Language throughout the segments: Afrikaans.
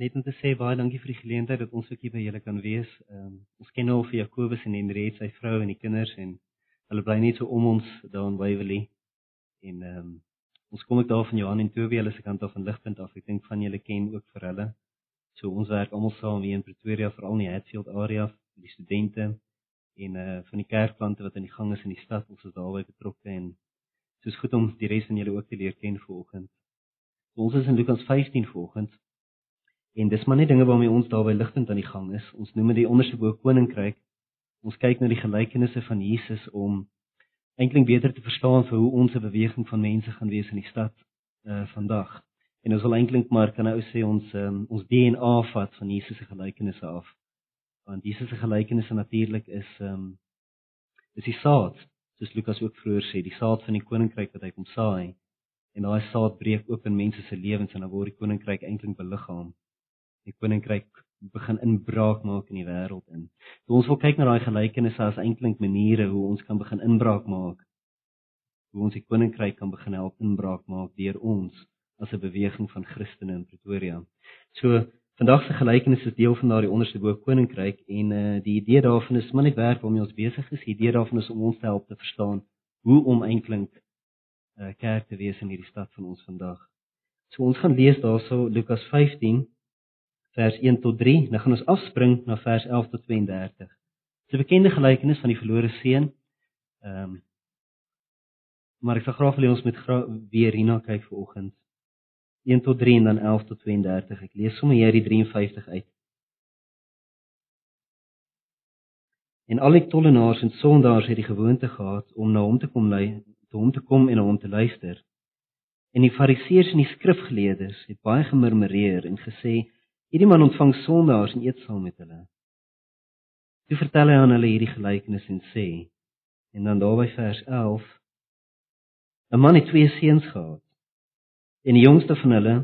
net om te sê baie dankie vir die geleentheid dat ons ook hier by julle kan wees. Ehm um, ons ken al vir Jakobus en Henriette, sy vrou en die kinders en hulle bly net so om ons daar in Waverley. En ehm um, ons kom ook daar van Johan en Toby, hulle se kant af van Ligpunt af. Ek dink van julle ken ook vir hulle. So ons werk almal saam hier in Pretoria, veral in die Hatfield area die studente en eh uh, van die kerkplante wat in die gang is in die stad. Ons is daarbey betrokke en soos goed om die res van julle ook te leer ken vanoggend. So ons is in Lukas 15 vanoggend. En dis maar net dinge waarmee ons daar by ligpunt aan die gang is. Ons noem dit die onderste bo koninkryk. Ons kyk na die gelykenisse van Jesus om eintlik beter te verstaan vir hoe ons 'n beweging van mense gaan wees in die stad uh vandag. En ons wil eintlik maar kan nou sê ons um, ons DNA vat van Jesus se gelykenisse af. Want Jesus se gelykenisse natuurlik is um is die saad, soos Lukas ook vroeër sê, die saad van die koninkryk wat hy kom saai. En daai saad breek oop in mense se lewens en dan word die koninkryk eintlik beliggaam die koninkryk begin inbraak maak in die wêreld in. So ons wil kyk na daai gelykenisse as eintlik maniere hoe ons kan begin inbraak maak. Hoe ons die koninkryk kan begin help inbraak maak deur ons as 'n beweging van Christene in Pretoria. So vandag se gelykenis is deel van daardie onderste bo koninkryk en uh die idee daarvan is maar net werk waarmee ons besig is. Die idee daarvan is om ons te help te verstaan hoe om eintlik 'n uh, eh, kerk te wees in hierdie stad van ons vandag. So ons gaan lees daarso Lukas 15 vers 1 tot 3. Nou gaan ons afspring na vers 11 tot 32. Dis 'n bekende gelykenis van die verlore seun. Ehm um, maar ek sal graag wil hê ons moet weer hierna kyk vir oggend. 1 tot 3 en dan 11 tot 32. Ek lees sommer hier die 53 uit. En al die tollenaars en sondaars het die gewoonte gehad om na hom te kom lei, te hom te kom en na hom te luister. En die fariseërs en die skrifgeleerdes het baie gemurmureer en gesê Hierdie man ontvang sondaars en eet saam met hulle. Toe vertel hy aan hulle hierdie gelykenis en sê en dan daarby vers 11 'n man het twee seuns gehad. En die jongste van hulle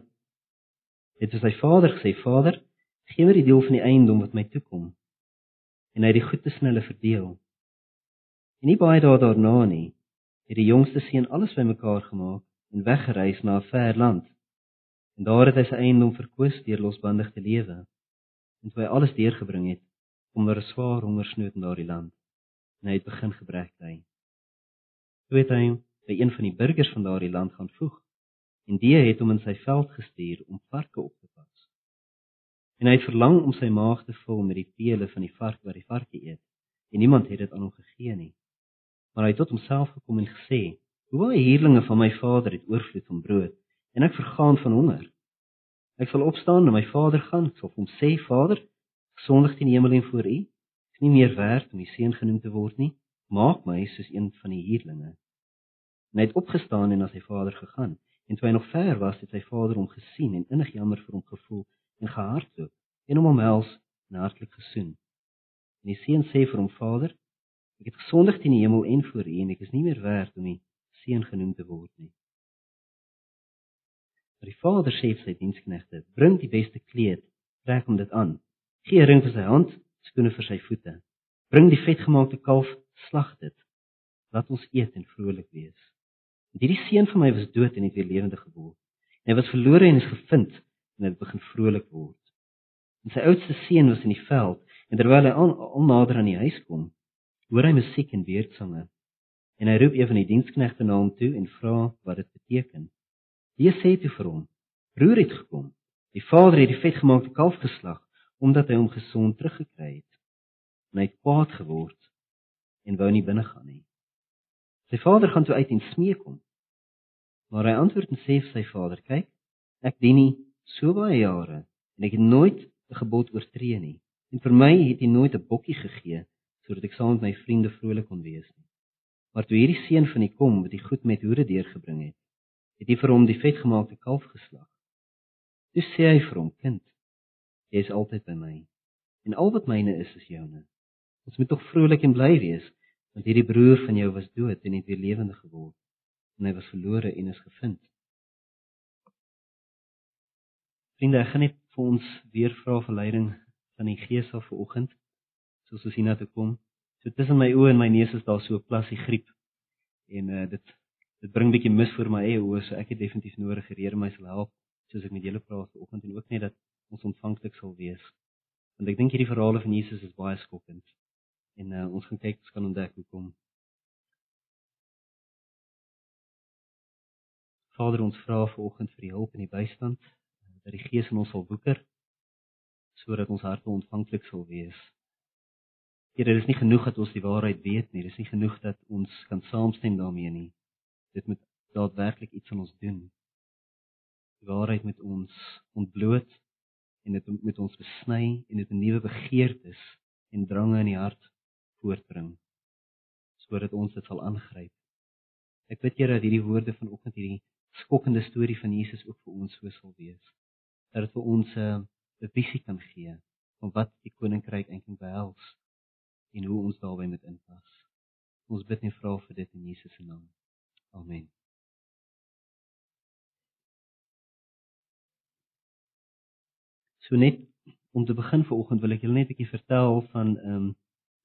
het vir sy vader gesê: "Vader, gee my die deel van die eiendom wat my toekom." En hy het die goed tussen hulle verdeel. En nie baie dae daarna nie, het die jongste seun alles bymekaar gemaak en weggereis na 'n ver land En daar het hy sy eiendom verkoos deur losbandig te lewe. En toe hy alles deurgebring het, kom daar 'n swaar hongersnood in daardie land. En hy het begin gebrek ly. Toe het hy by een van die burgers van daardie land gaan voeg. En die het hom in sy veld gestuur om varke op te pas. En hy het verlang om sy maag te vul met die pele van die vark wat die varke eet. En niemand het dit aan hom gegee nie. Maar hy het tot homself gekom en gesê: "Hoe baie huurlinge van my vader het oorvloed van brood?" En ek vergaan van honger. Ek sal opstaan en my vader gaan, ek sal hom sê: Vader, sondig teen hemel en voor U, is nie meer werd om die seun genoem te word nie. Maak my soos een van die huurlinge. En hy het opgestaan en na sy vader gegaan. En toe hy nog ver was, het sy vader hom gesien en innig jammer vir hom gevoel en gehardloop en hom omhels en hartlik gesoen. En die seun sê vir hom: Vader, ek het gesondig teen die hemel en voor U en ek is nie meer werd om die seun genoem te word nie. Maar die vader sê vir sy diensknegte: "Bring die beste kleed, trek hom dit aan. Gee 'n ring vir sy hand, skoene vir sy voete. Bring die vetgemaakte kalf, slag dit. Laat ons eet en vrolik wees." Want hierdie seun van my was dood en het weer lewendig geword. Hy was verlore en is gevind en het begin vrolik word. En sy oudste seun was in die veld en terwyl hy al nader aan die huis kom, hoor hy musiek en weertsange. En hy roep een van die diensknegte na hom toe en vra wat dit beteken. Die sê toe vir hom: "Broer het gekom. Die vader het die vetgemaakte kalf geslag omdat hy hom gesond teruggekry het. En hy het kwaad geword en wou nie binne gaan nie. Sy vader gaan toe uit en smeek hom. Maar hy antwoord en sê vir sy vader: "Kyk, ek dien nie so baie jare en ek het nooit 'n gebod oortree nie. En vir my het hy nooit 'n bokkie gegee sodat ek saam met my vriende vrolik kon wees nie. Maar toe hierdie seun van die kom wat hy goed met hoere deurgebring het, het hy vir hom die vetgemaakte kalf geslag. Toe sê hy vir hom: "Kind, jy is altyd by my en al wat myne is is joune. Ons moet tog vrolik en bly wees, want hierdie broer van jou was dood en het weer lewendig geword en hy was verlore en is gevind." Vriende, ek gaan net vir ons weer vra vir leiding van die Gees af vanoggend, soos ons hiernatoe kom. So tussen my oë en my neus is daar so 'n plasie griep en uh, dit dit bring bietjie mis vir my eie oë, so ek het definitief nodig Here my sal help soos ek met julle praat vanoggend en ook net dat ons ontvanklik sal wees. Want ek dink hierdie verhale van Jesus is baie skokkend. En uh, ons gaan kyk, kan ontdek hoekom. Vader, ons vra vanoggend vir die hulp en die bystand dat die Gees in ons sal woeker sodat ons harte ontvanklik sal wees. Here, dit is nie genoeg dat ons die waarheid weet nie, dit is nie genoeg dat ons kan saamstem daarmee nie. Dit moet daadwerklik iets aan ons doen. Die waarheid moet ons ontbloot en dit moet ons besny en dit 'n nuwe begeertes en drange in die hart voortbring sodat ons dit sal aangryp. Ek bid Here dat hierdie woorde vanoggend hierdie skokkende storie van Jesus ook vir ons so sal wees. Dat dit vir ons 'n uh, visie kan gee van wat die koninkryk eintlik behels en hoe ons daarbey moet inpas. Ons bid en vra vir dit in Jesus se naam. Amen. So net om te begin vanoggend wil ek julle net 'n bietjie vertel van ehm um,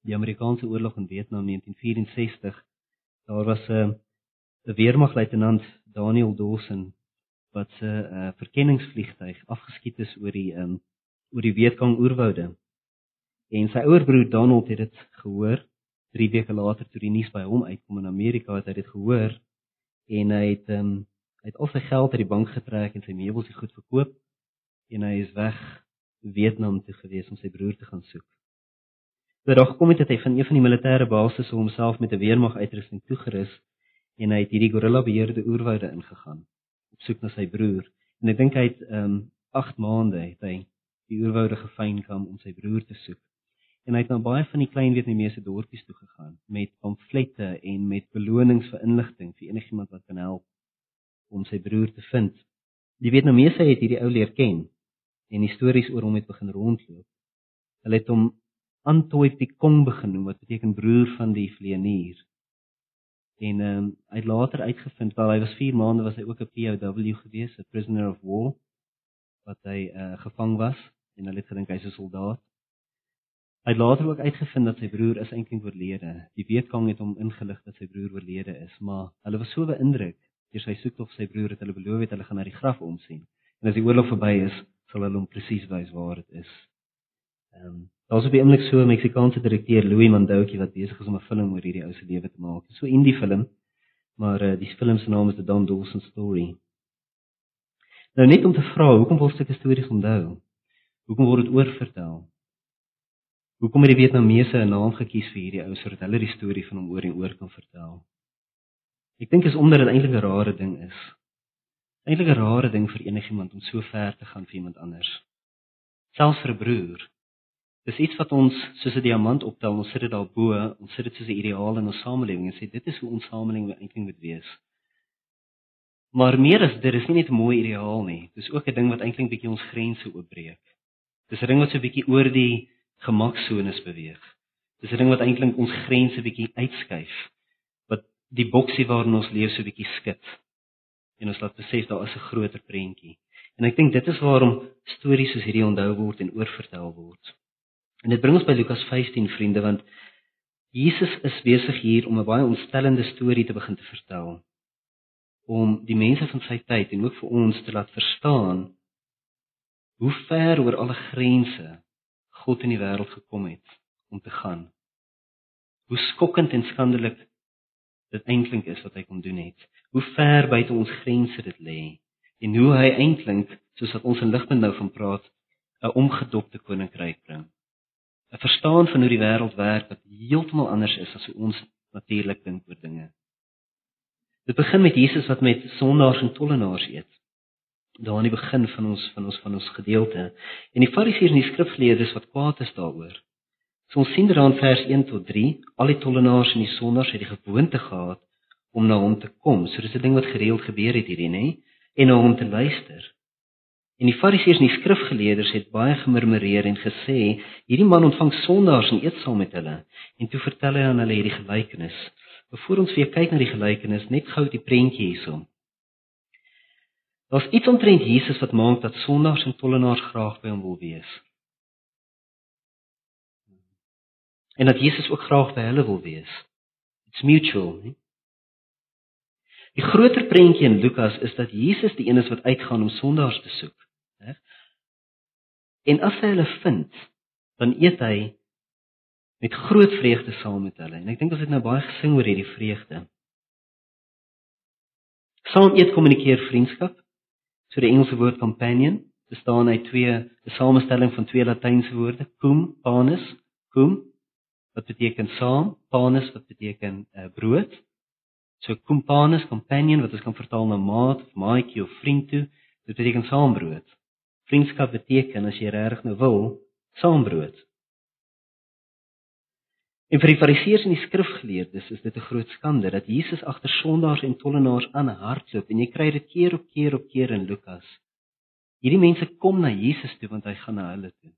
die Amerikaanse oorlog in Vietnam 1964. Daar was 'n uh, 'n weermagluitenant Daniel Dawson wat se uh, verkenningsvliegtuig afgeskiet is oor die um, oor die Wietkong oerwoude. En sy ouer broer Donald het dit gehoor 3 weke later toe die nuus by hom uitkom in Amerika het hy dit gehoor en hy het um, hy het al sy geld uit die bank getrek en sy meubels en goed verkoop en hy is weg Vietnam toe gewees om sy broer te gaan soek. Toe daar gekom het het hy van een van die militêre basisse homself met 'n weermag uitrusting toegerus en hy het hierdie gorilla beheerde oerwoude ingegaan op soek na sy broer en ek dink hy het ehm um, 8 maande het hy die oerwoude gefyn kom om sy broer te soek en hy het na baie van die klein Vietnamese dorpies toe gegaan met pamflette en met belonings vir inligting vir enigiemand wat kan help om sy broer te vind. Die Vietnamese het hierdie ou leer ken en stories oor hom het begin rondloop. Hulle het hom Antoi Pikong begin wat beteken broer van die vleenier. En ehm um, hy het later uitgevind dat hy was 4 maande was hy ook 'n POW gewees, 'n prisoner of war wat hy uh, gevang was. En hulle het gedink hy's 'n soldaat. Hy het later ook uitgevind dat sy broer is eintlik oorlede. Die weetkang het hom ingelig dat sy broer oorlede is, maar hulle was so beïndruk deur sy soek tog sy broer het hulle beloof het hulle gaan na die graf omsien. En as die oorlog verby is, sal hulle hom presies wys waar dit is. Ehm um, Daar's op die oomblik so 'n Meksikaanse direkteur, Louis Mandouki, wat besig is om 'n film oor hierdie ou se lewe te maak. So indie film, maar uh, die film se naam is The Don Dawson Story. Nou net om te vra, hoekom word sulke stories onthou? Hoekom word dit oorvertel? Hoekom het die Vietnamese 'n naam gekies vir hierdie ou sodat hulle die storie van hom oor en oor kan vertel? Ek dink is omdat dit eintlik 'n rare ding is. Eintlik 'n rare ding vir enigiemand om so ver te gaan vir iemand anders. Selfs vir 'n broer Dis iets wat ons soos 'n diamant optel, ons sit dit daar bo, ons sit dit soos 'n ideaal in ons samelewing en sê dit is hoe ons samelewing eintlik moet wees. Maar meer as dit is nie net 'n mooi ideaal nie, dis ook 'n ding wat eintlik bietjie ons grense oopbreek. Dis 'n ding wat so bietjie oor die gemaksones beweeg. Dis 'n ding wat eintlik ons grense bietjie uitskuif. Wat die boksie waarin ons leef so bietjie skud. En ons laat besef daar is 'n groter prentjie. En ek dink dit is waarom stories soos hierdie onthou word en oorvertel word. En dit bring ons by Lukas 15 vriende want Jesus is besig hier om 'n baie ontstellende storie te begin te vertel om die mense van sy tyd en ook vir ons te laat verstaan hoe ver oor alle grense God in die wêreld gekom het om te gaan. Hoe skokkend en skandelik dit eintlik is wat hy kom doen het. Hoe ver buite ons grense dit lê en hoe hy eintlik soos wat ons in ligpunt nou van praat 'n omgedopte koninkryk bring. 'n verstaan van hoe die wêreld werk wat heeltemal anders is as hoe ons natuurlik dink oor dinge. Dit begin met Jesus wat met sondaars en tollenaars eet. Daar aan die begin van ons van ons van ons gedeelte. En die Fariseërs en die skrifgeleerdes wat kwaad is daaroor. So ons sien dan vers 1 tot 3, al die tollenaars en die sondaars het die gewoonte gehad om na hom te kom. So dis 'n ding wat gereeld gebeur het hierdie, nê? En na hom te luister. En die Fariseërs en die skrifgeleerders het baie gemurmureer en gesê: "Hierdie man ontvang sondaars en eet saam met hulle." En toe vertel hy aan hulle hierdie gelykenis. Voor ons weer kyk na die gelykenis, net gou die prentjie hierson. Daar's iets omtrent Jesus wat maak dat sondaars en tollenaars graag by hom wil wees. En dat Jesus ook graag by hulle wil wees. It's mutual, nie? Die groter prentjie in Lukas is dat Jesus die een is wat uitgaan om sondaars te soek. En as hy hulle vind, dan eet hy met groot vreugde saam met hulle. En ek dink ons het nou baie gesing oor hierdie vreugde. Saam eet kommunikeer vriendskap. So die Engelse woord companion bestaan uit twee 'n samestelling van twee latynse woorde, cum, panus, cum wat beteken saam, panus wat beteken uh, brood. So cum panus, companion wat ons kan vertaal na maat of maatjie of vriend toe, dit beteken saambrood. Vriendskap beteken as jy regtig nou wil, saambrood. En vir die fariseërs en die skrifgeleerdes is dit 'n groot skande dat Jesus agter sondaars en tollenaars aan hardloop en jy kry dit keer op keer op keer in Lukas. Hierdie mense kom na Jesus toe want hy gaan na hulle toe.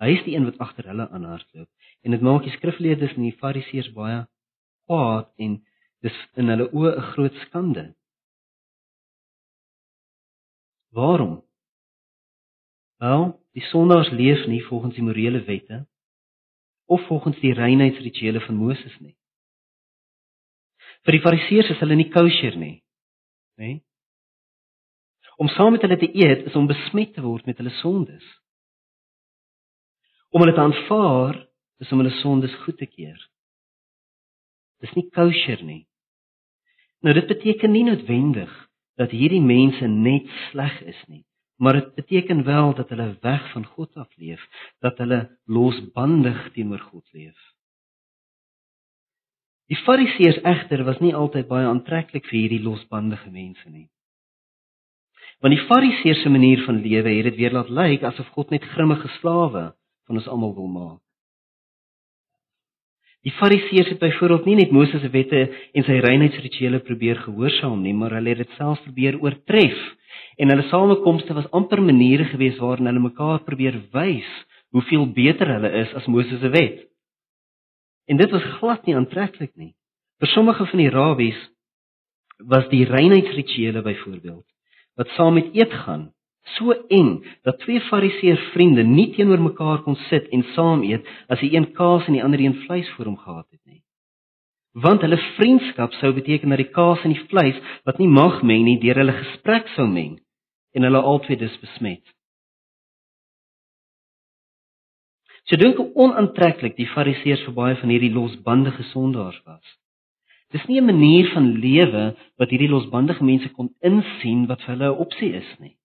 Hy is die een wat agter hulle aan hardloop en dit maak die skrifgeleerdes en die fariseërs baie kwaad en dis in hulle oë 'n groot skande. Waarom? Wel, die sondaars leef nie volgens die morele wette of volgens die reinheidsrituele van Moses nie. Vir die fariseërs is hulle nie kosher nie, nê? Om saam met hulle te eet is om besmet te word met hulle sondes. Om hulle te aanvaar is om hulle sondes goed te keer. Dis nie kosher nie. Nou dit beteken nie noodwendig dat hierdie mense net sleg is nie maar dit beteken wel dat hulle weg van God af leef, dat hulle losbandig teenoor God leef. Die Fariseërs egter was nie altyd baie aantreklik vir hierdie losbandige mense nie. Want die Fariseërs se manier van lewe het dit weer laat lyk asof God net grimmige slawe van ons almal wil maak. Die Fariseërs het byvoorbeeld nie net Moses se wette en sy reinheidsrituele probeer gehoorsaam nie, maar hulle het dit self probeer oortref. En hulle samekomste was amper maniere gewees waarin hulle mekaar probeer wys hoeveel beter hulle is as Moses se wet. En dit was glad nie aantreklik nie. Vir sommige van die rabbies was die reinheidsrituele byvoorbeeld wat saam met eet gaan so eng dat twee fariseer vriende nie teenoor mekaar kon sit en saam eet as die een kaas en die ander een vleis voor hom gehad het nie. Want hulle vriendskap sou beteken dat die kaas en die vleis wat nie mag meng nie deur hulle gesprek sou meng en hulle albei dus besmet. So dink onaantreklik die fariseërs vir baie van hierdie losbandige sondaars was. Dis nie 'n manier van lewe wat hierdie losbandige mense kon insien wat vir hulle 'n opsie is nie.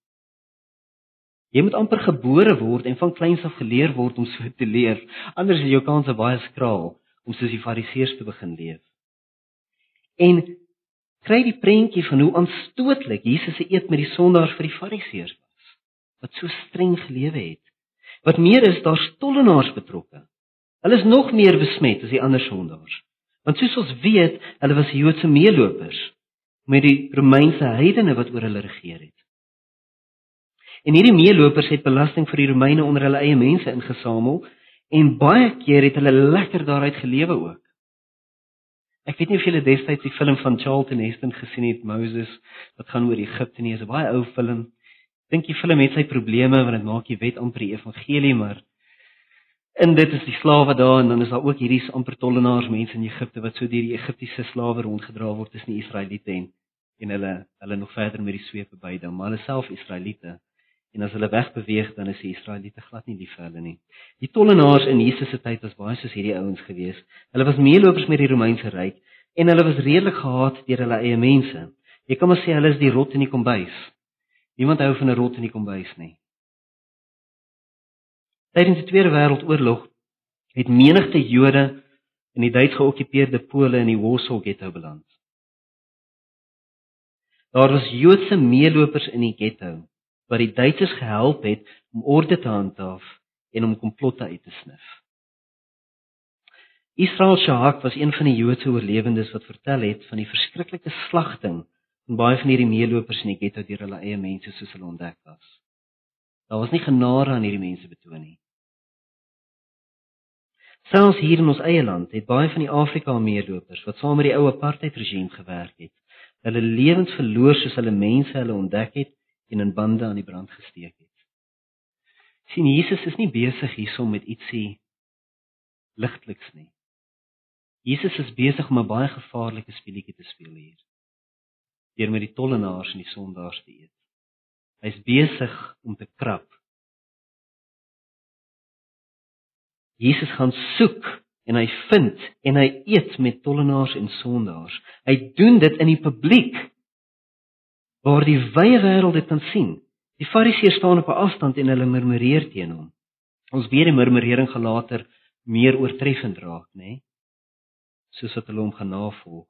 Jy moet amper gebore word en van kleins af geleer word om so te leef. Anders is jou kanse baie skraal om soos die Fariseërs te begin leef. En kry die prentjie van hoe aanstootlik Jesus se eet met die sondaars vir die Fariseërs was, wat so streng gelewe het. Wat meer is, daar stollenaars betrokke. Hulle is nog meer besmet as die ander sondaars. Want soos ons weet, hulle was Joodse meelopers met die Romeinse heidene wat oor hulle regeer het. En hierdie meelopers het belasting vir die Romeine onder hulle eie mense ingesamel en baie keer het hulle lekker daaruit gelewe ook. Ek weet nie of julle destyds die film van Charlton Heston gesien het Moses wat gaan oor Egipte nie, is 'n baie ou film. Dink die film het sy probleme want dit maak die wet amper die evangelie, maar in dit is die slawe daar en dan is daar ook hierdie amper tollenaars mense in Egipte wat so deur die Egiptiese slawe rondgedra word tussen die Israeliete en en hulle hulle nog verder met die swepe by dan, maar hulle self Israeliete. En as hulle wegbeweeg, dan is die Israeliete glad nie lief vir hulle nie. Die tollenaars in Jesus se tyd was baie soos hierdie ouens gewees. Hulle was meelopers met die Romeinse ryk en hulle was redelik gehaat deur hulle eie mense. Jy kan maar sê hulle is die rot in die kombuis. Niemand hou van 'n rot in die kombuis nie. Tydens die Tweede Wêreldoorlog het menigte Jode in die Duits geokkupeerde Pole in die Warsaw Ghetto beland. Daar was Joodse meelopers in die ghetto wat die Duitsers gehelp het om orde te handhaaf en om komplotte uit te snif. Israel Shahak was een van die Joodse oorlewendes wat vertel het van die verskriklike slagting van baie van hierdie meelopers in die ghetto deur hulle eie mense soos hulle ontdek was. Daar was nie genade aan hierdie mense betoon nie. Selfs hier in ons eie land het baie van die Afrika meelopers wat saam met die ou apartheid regime gewerk het, hulle lewens verloor soos hulle mense hulle ontdek het en in bande aan die brand gesteek het. sien Jesus is nie besig hiersom met ietsie ligtliks nie. Jesus is besig om 'n baie gevaarlike speletjie te speel hier. Deur met die tollenaars en die sondaars te eet. Hy's besig om te krap Jesus gaan soek en hy vind en hy eet met tollenaars en sondaars. Hy doen dit in die publiek waar die wye wêreld dit kan sien. Die Fariseërs staan op 'n afstand en hulle murmureer teen hom. Ons weet die murmurering gaan later meer oortreffend raak, nê? Nee? Soos wat hulle hom gaan navolg.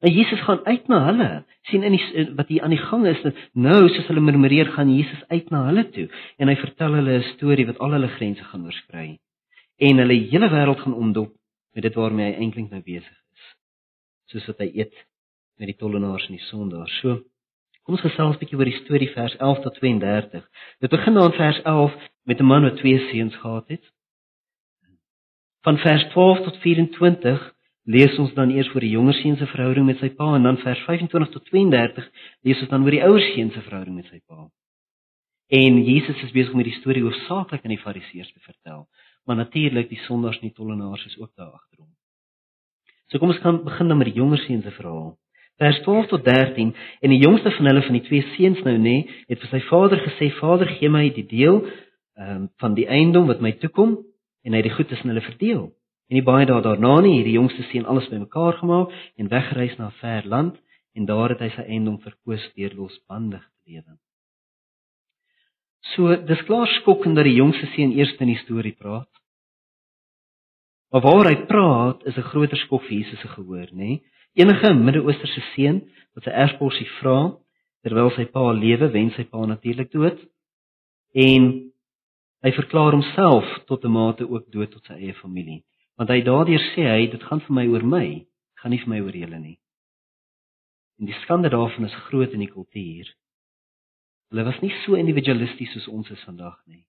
En Jesus gaan uit na hulle. sien in die wat hier aan die gang is, nou soos hulle murmureer, gaan Jesus uit na hulle toe en hy vertel hulle 'n storie wat al hulle grense gaan oorskry en hulle hele wêreld gaan omdop met dit waarmee hy eintlik nou besig is. Soos wat hy eet met die tollenaars en die sondaars. So kom ons gesels 'n bietjie oor die storie vers 11 tot 32. Dit begin aan vers 11 met 'n man wat twee seuns gehad het. Van vers 12 tot 24 lees ons dan eers oor die jonger seun se verhouding met sy pa en dan vers 25 tot 32 lees ons dan oor die ouer seun se verhouding met sy pa. En Jesus is besig om die storie hoofsaaklik aan die Fariseërs te vertel, maar natuurlik die sondaars en die tollenaars is ook daar agter hom. So kom ons gaan begin dan met die jonger seun se verhaal. Vers 12 tot 13 en die jongste van hulle van die twee seuns nou nê, het vir sy vader gesê: "Vader, gee my die deel um, van die eiendom wat my toekom." En hy het die goed tussen hulle verdeel. En nie baie dae daarna nie, hierdie jongste seun alles bymekaar gemaak en weggereis na 'n ver land en daar het hy sy eiendom verkoos deur losbandig te lewe. So, dis klaar skokkend dat die jongste seun eers in die storie praat. Maar waar hy praat, is 'n groter skok vir Jesus se gehoor, nê? Enige Midde-Oosterse seun wat sy erfporsie vra terwyl sy pa lewe, wen sy pa natuurlik dood. En hy verklaar homself tot 'n mate ook dood tot sy eie familie want hy daardeur sê hy dit gaan vir my oor my, gaan nie vir my oor julle nie. En die skande daarvan is groot in die kultuur. Hulle was nie so individualisties soos ons is vandag nie.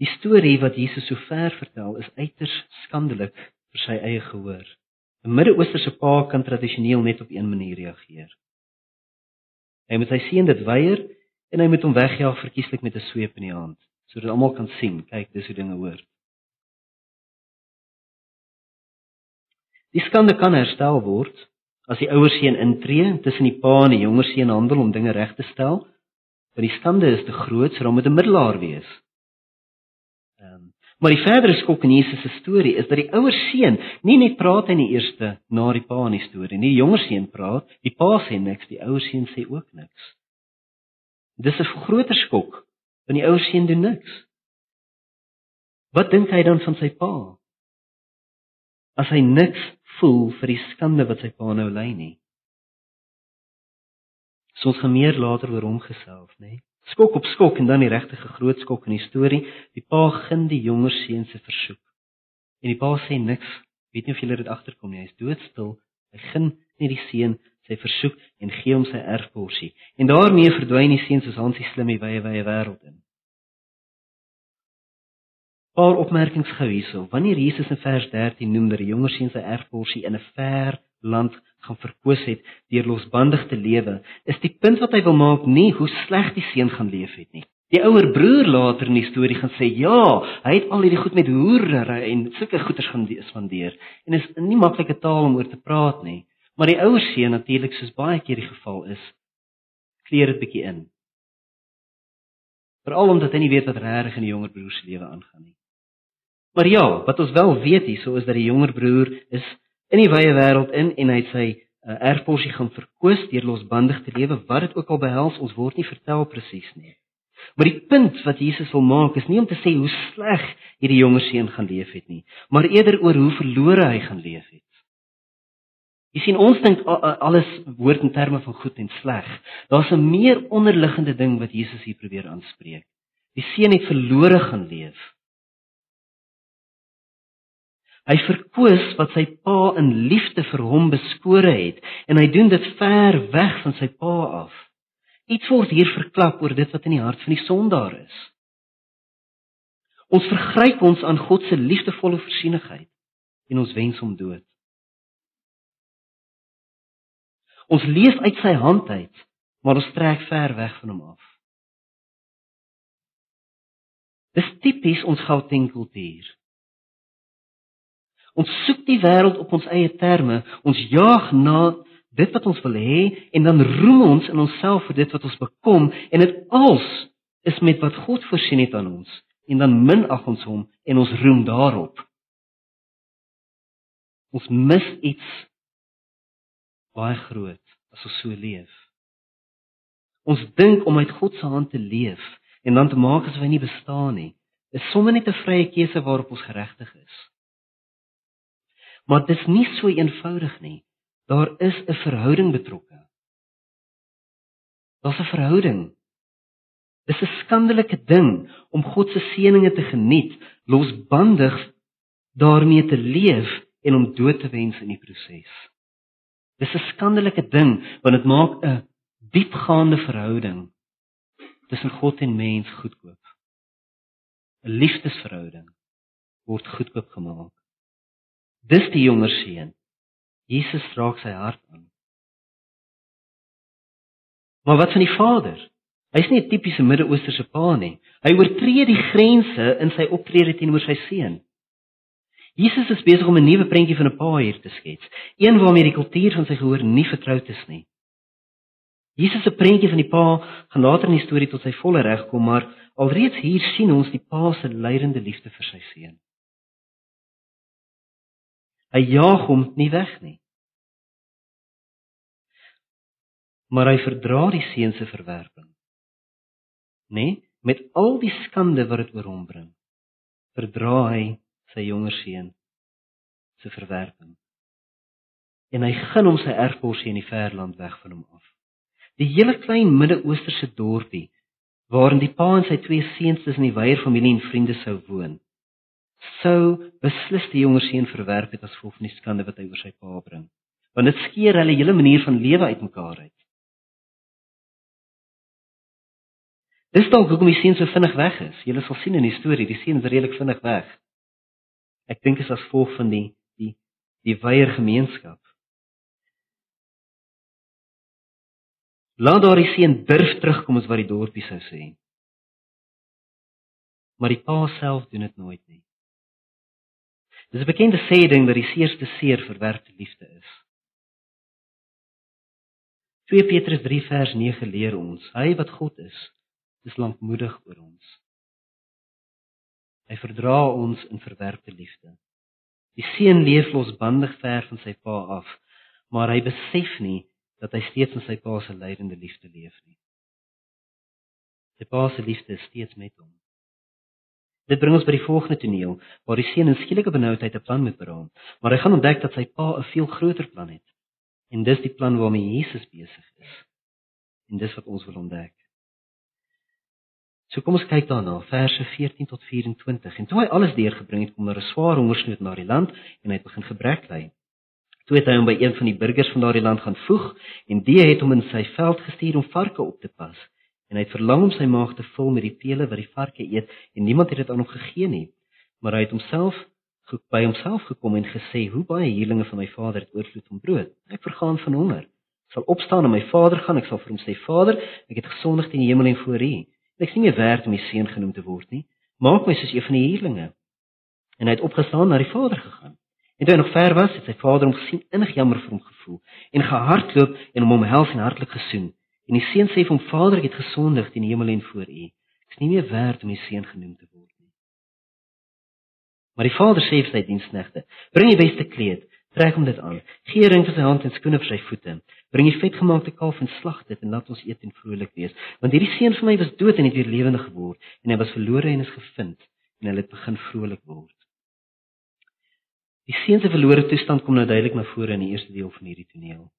Die storie wat Jesus so ver vertel is uiters skandelik vir sy eie gehoor. 'n Midde-Oosterse pa kan tradisioneel net op een manier reageer. Hy moet sy seun dit weier en hy moet hom wegjaag verkieslik met 'n sweep in die hand sodat almal kan sien, kyk, dis hoe dinge hoort. Die skande kan herstel word as die ouer seun intree tussen die pa en die jonger seun handel om dinge reg te stel. Want die skande is te groot, so dan moet 'n middelaar wees. Maar die verdere skok in Jesus se storie is dat die ouer seun nie net praat in die eerste na die pa in die storie nie, die jonger seun praat, die pa sê niks, die ouer seun sê ook niks. Dis 'n groter skok want die ouer seun doen niks. Wat dink hy dan van sy pa? As hy niks voel vir die skande wat sy pa nou ly nie. So ons gaan meer later oor hom gesels, nê? Skok op skok en dan die regtige groot skok in die storie, die pa gun die jonger seun se versoek. En die pa sê niks. Weet nie of julle dit agterkom nie. Hy's doodstil. Hy gun nie die seun sy versoek en gee hom sy erfporsie. En daarmee verdwyn die seun soos slim die wye wye wêreld in. Paar opmerkings gou hierso. Wanneer Jesus in vers 13 noem dat die jonger seun sy erfporsie in 'n ver land gaan verkoos het deur losbandig te lewe, is die punt wat hy wil maak nie hoe sleg die seun gaan leef het nie. Die ouer broer later in die storie gaan sê, "Ja, hy het al hierdie goed met hoerery en sulke goeders gaan spandeer." En is nie maklike taal om oor te praat nie. Maar die ouer seun natuurlik soos baie keer die geval is, kleer dit bietjie in. Veral omdat hy nie weet wat regtig in die jonger broer se lewe aangaan nie. Maar ja, wat ons wel weet hierso is dat die jonger broer is in die wye wêreld in en hy sy uh, erfporsie gaan verkoos deur losbandig te lewe, wat dit ook al behels, ons word nie vertel presies nie. Maar die punt wat Jesus wil maak is nie om te sê hoe sleg hierdie jonger seun gaan leef het nie, maar eerder oor hoe verlore hy gaan leef het. Jy sien ons dink alles woord in terme van goed en sleg. Daar's 'n meer onderliggende ding wat Jesus hier probeer aanspreek. Die seun het verlore gaan leef. Hy verkoos wat sy pa in liefde vir hom beskore het en hy doen dit ver weg van sy pa af. Iets word hier verklap oor dit wat in die hart van die sondaar is. Ons vergryp ons aan God se liefdevolle voorsienigheid en ons wens hom dood. Ons leef uit sy hand uit, maar ons trek ver weg van hom af. Dis tipies ons Gauteng kultuur. Ons soek die wêreld op ons eie terme, ons jaag na dit wat ons wil hê en dan roem ons in onsself vir dit wat ons bekom en dit als is met wat God voorsien het aan ons en dan minag ons hom en ons roem daarop. Ons mis iets baie groot as ons so leef. Ons dink om uit God se hand te leef en dan te maak asof hy nie bestaan nie, is sommer net 'n vrye keuse waarop ons geregtig is. Maar dit is nie so eenvoudig nie. Daar is 'n verhouding betrokke. Daar's 'n verhouding. Dis 'n skandelike ding om God se seënings te geniet, losbandig daarmee te leef en om dood te wens in die proses. Dis 'n skandelike ding want dit maak 'n diepgaande verhouding tussen God en mens goedkoop. 'n Liefdesverhouding word goedkoop gemaak. Dis die jonger seun. Jesus raak sy hart aan. Maar wat van die Vader? Hy's nie 'n tipiese Midde-Oosterse pa nie. Hy oortree die grense in sy optrede teenoor sy seun. Jesus is besig om 'n nuwe prentjie van 'n pa hier te skets, een waarmee die kultuur van sy gehoor nie vertroud is nie. Jesus se prentjie van die pa gaan later in die storie tot sy volle reg kom, maar alreeds hier sien ons die pa se lydende liefde vir sy seun. Hy jaag hom nie weg nie. Maar hy verdra die seun se verwerping. Nê? Nee, met al die skande wat dit oor hom bring, verdra hy sy jonger seun se verwerping. En hy gun hom sy erfporsie in die verland weg van hom af. Die hele klein Midde-Oosterse dorpie waarin die pa en sy twee seuns tussen die weier familie en vriende sou woon, sou beslis die jonger seun verwerp het as gevolg van die skande wat hy oor sy pa bring. Want dit skeer hulle hele manier van lewe uitmekaar uit. Dis dalk hoekom die seun so vinnig weg is. Jy sal sien in die storie, die seun is redelik vinnig weg. Ek dink dit is as gevolg van die die die weier gemeenskap. Laat daardie seun durf terugkom as wat die dorpie sou sê. Maar die pa self doen dit nooit nie. Dis 'n bekende sê ding dat die seerste seer verwerpte liefde is. 2 Petrus 3 vers 9 leer ons: Hy wat God is, is lankmoedig oor ons. Hy verdra ons in verwerpte liefde. Die seun leef losbandig ver van sy pa af, maar hy besef nie dat hy steeds in sy pa se lydende liefde leef nie. Sy pa se liefde is steeds met hom. Dit bring ons by die volgende toneel waar die seun in skielike benoudheid 'n plan moet beraam, maar hy gaan ontdek dat sy pa 'n veel groter plan het. En dis die plan waarmee Jesus besig is. En dis wat ons wil ontdek. So kom ons kyk daarna, verse 14 tot 24. En toe hy alles deurgebring het, kom daar 'n swaar hongersnood na die land en hy het begin gebrek ly. Toe het hy hom by een van die burgers van daardie land gaan voeg en die het hom in sy veld gestuur om varke op te pas en hy het verlang om sy maag te vul met die pele wat die varke eet en niemand het dit aan hom gegee nie. Maar hy het homself by homself gekom en gesê hoe baie huurlinge van my vader het oorvloed van brood. Ek vergaan van honger. Sal opstaan en my vader gaan. Ek sal vir hom sê vader ek het gesondig teen die hemel en voor u. Ek is nie meer werd om die seun genoem te word nie. Maak my soos een van die huurlinge en hy het opgestaan na die vader gegaan. En toe hy nog ver was, het sy vader hom gesien, innig jammer vir hom gevoel en gehardloop en hom omhels en hartlik gesoen. En die seun sê vir hom: "Vader, ek het gesondig teen die hemel en voor U. Ek is nie meer werd om U seun genoem te word nie." Maar die vader sê vir sy diensknegte: "Bring die beste kleed, trek hom dit aan. Gee ring vir sy hand en skoene vir sy voete. Bring die vetgemaakte kalf en slag dit en laat ons eet en vrolik wees, want hierdie seun van my was dood en het weer lewendig geword en hy was verlore en is gevind en hulle het begin vrolik word." Die seun se verlore toestand kom nou duidelik na vore in die eerste deel van hierdie toneel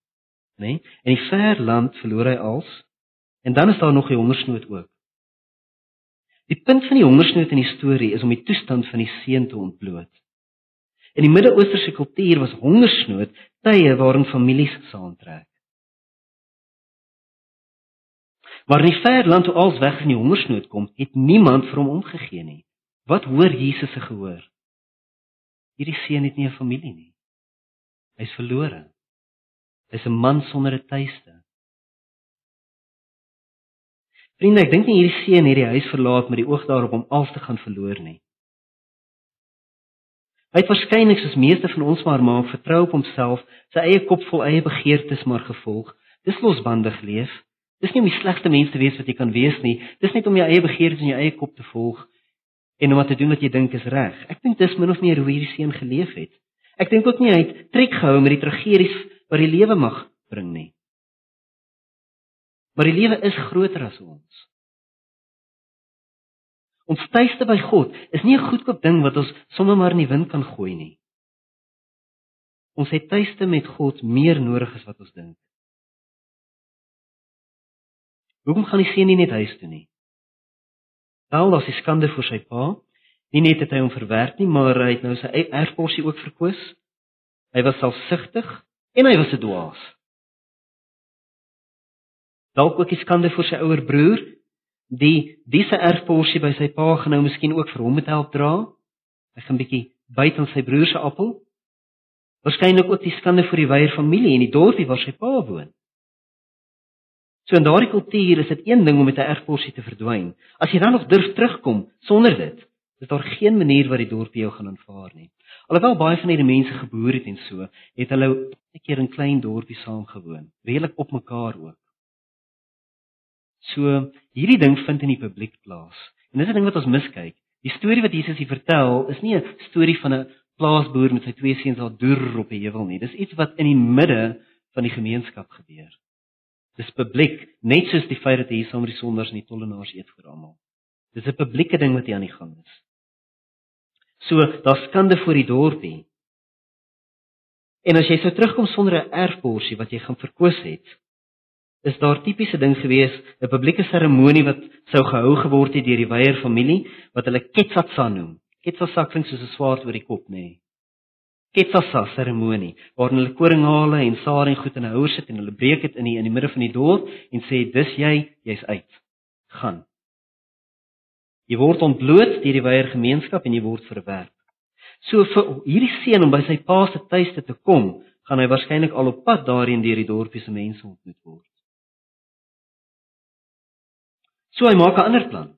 nê? Nee? In die ver land verloor hy als en dan is daar nog die hongersnood ook. Die punt van die hongersnood in die storie is om die toestand van die seun te ontbloot. In die Midde-Oosterse kultuur was hongersnood tye waarin families saamtrek. Maar in die ver land toe als weg van die hongersnood kom, het niemand vir hom omgegee nie. Wat hoor Jesus se gehoor? Hierdie seun het nie 'n familie nie. Hy's verlore is 'n man sonder 'n tuiste. Vriende, ek dink nie hierdie seun het die huis verlaat met die oog daarop om alles te gaan verloor nie. Hy het waarskynlik soos meeste van ons maar maak vertrou op homself, sy eie kop vol eie begeertes maar gevolg. Dis losbandig leef. Dis nie om die slegste mens te wees wat jy kan wees nie. Dis net om jou eie begeertes in jou eie kop te volg en om wat te doen wat jy dink is reg. Ek dink dis min of meer hoe hierdie seun geleef het. Ek dink ook nie hy het trek gehou met die tragedies wat die lewe mag bring nie. Maar die lewe is groter as ons. Ons tuiste by God is nie 'n goedkoop ding wat ons sommer maar in die wind kan gooi nie. Ons het tuiste met God meer nodig as wat ons dink. Hoekom gaan die seun nie net huis toe nie? Wel, as hy skande vir sy pa, nie net het hy hom verwerp nie, maar hy het nou sy erfporsie ook verkwis. Hy was selfsugtig en hy was 'n dwaas. Dalk ook die skande vir sy ouer broer, die disse erfporsie by sy pa genou miskien ook vir hom moet help dra. Hy gaan bietjie byt aan sy broer se appel. Waarskynlik ook die skande vir die weier familie en die dorpie waar sy pa woon. So in daardie kultuur is dit een ding om met 'n erfporsie te verdwyn. As jy dan nog durf terugkom sonder dit, is daar geen manier wat die dorpie jou gaan aanvaar nie. Alhoewel baie van hierdie mense geboor het en so, het hulle 'n keer in klein dorpie saam gewoon, redelik op mekaar ook. So hierdie ding vind in die publiek plaas. En dis 'n ding wat ons miskyk. Die storie wat Jesus hier vertel, is nie 'n storie van 'n plaasboer met sy twee seuns al deur op 'n heuwel nie. Dis iets wat in die midde van die gemeenskap gebeur. Dis publiek, net soos die feit dat hy saam met die sonders en die tollenaars eet vir almal. Dis 'n publieke ding wat hier aan die gang is. So, daar's skande vir die dorpie. En as jy sou terugkom sonder 'n erfborsie wat jy gaan verkoos het, is daar tipiese ding gewees, 'n publieke seremonie wat sou gehou geword het deur die weier familie wat hulle ketsatsa noem. Ketsatsa klink soos 'n swaard oor die kop, nê. Nee. Ketsasa seremonie waarin hulle koringhale en sare en goed in 'n houer sit en hulle breek dit in die in die midde van die dorp en sê dis jy, jy's uit. Gaan. Jy word ontbloot deur die weier gemeenskap en jy word verwerp. So vir hierdie seun om by sy pa se tuiste te kom, gaan hy waarskynlik al op pad daarheen deur die dorpie se mense ontmoet word. So hy maak 'n ander plan.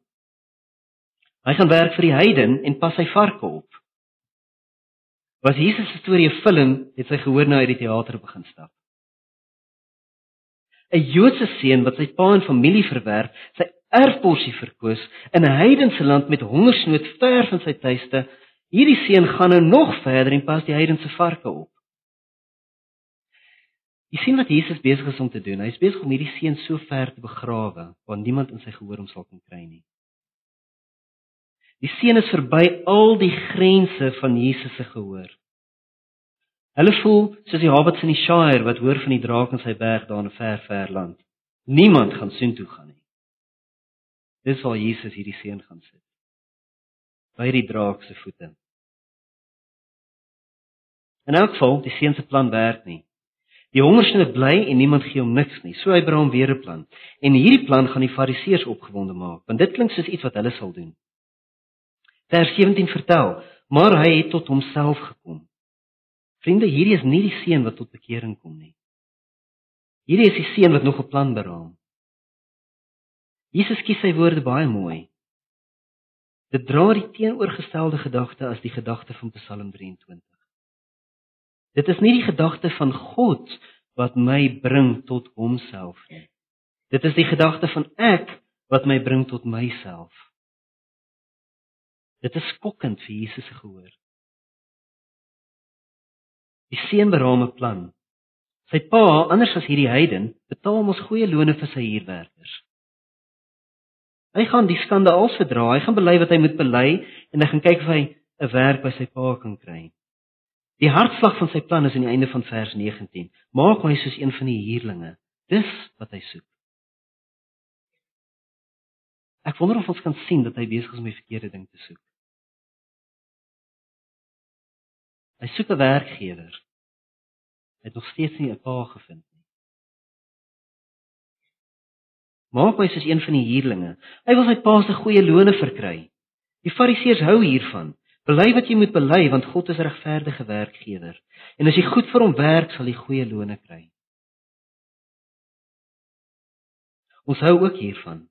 Hy gaan werk vir die heiden en pas sy varke op. Was Jesus se storie 'n film, het sy gehoor na uit die teater begin stap. 'n Joodse seun wat sy pa en familie verwerp, sy erfporsie verkoos in 'n heidense land met hongersnood ver van sy tuiste. Hierdie seun gaan nou nog verder en pas die heidense varke op. Jy sien wat Jesus besig is om te doen. Hy is besig om hierdie seun so ver te begrawe waar niemand in sy gehoor hom sal kan kry nie. Die seun is verby al die grense van Jesus se gehoor. Hulle voel soos die hobbits in die Shire wat hoor van die draak in sy berg daar in 'n ver ver land. Niemand gaan sien toe gaan nie. Dis waar Jesus hierdie seun gaan sit. By die draak se voete. En ook vol, die seun se plan werk nie. Die hongersnood bly en niemand gee hom niks nie. So hy bring hom weer 'n plan. En hierdie plan gaan die Fariseërs opgewonde maak, want dit klink soos iets wat hulle sal doen. Vers 17 vertel, maar hy het tot homself gekom. Vriende, hierdie is nie die seun wat tot bekering kom nie. Hierdie is die seun wat nog 'n plan beraam. Jesus kies sy woorde baie mooi. Dit dra die teenoorgestelde gedagte as die gedagte van Psalm 23. Dit is nie die gedagte van God wat my bring tot homself nie. Dit is die gedagte van ek wat my bring tot myself. Dit is skokkend vir Jesus se gehoor. Die seun beraam 'n plan. Sy pa, anders as hierdie heiden, betaal hom ons goeie loone vir sy huurwerkers. Hy gaan die skande al verdra. Hy gaan bely wat hy moet bely en hy gaan kyk of hy 'n werk by sy pa kan kry. Die hartslag van sy plan is aan die einde van vers 19. Maak my soos een van die huurlinge. Dis wat hy soek. Ek wonder of ons kan sien dat hy besig is om die verkeerde ding te soek. Hy soek 'n werkgewer. Hy het nog steeds nie 'n pa gevind nie. Maak hy soos een van die huurlinge. Hy wil sy pa se goeie loone verkry. Die Fariseërs hou hiervan. Bely wat jy moet bely want God is 'n regverdige werkgewer. En as jy goed vir hom werk, sal jy goeie loone kry. Ons hou ook hiervan.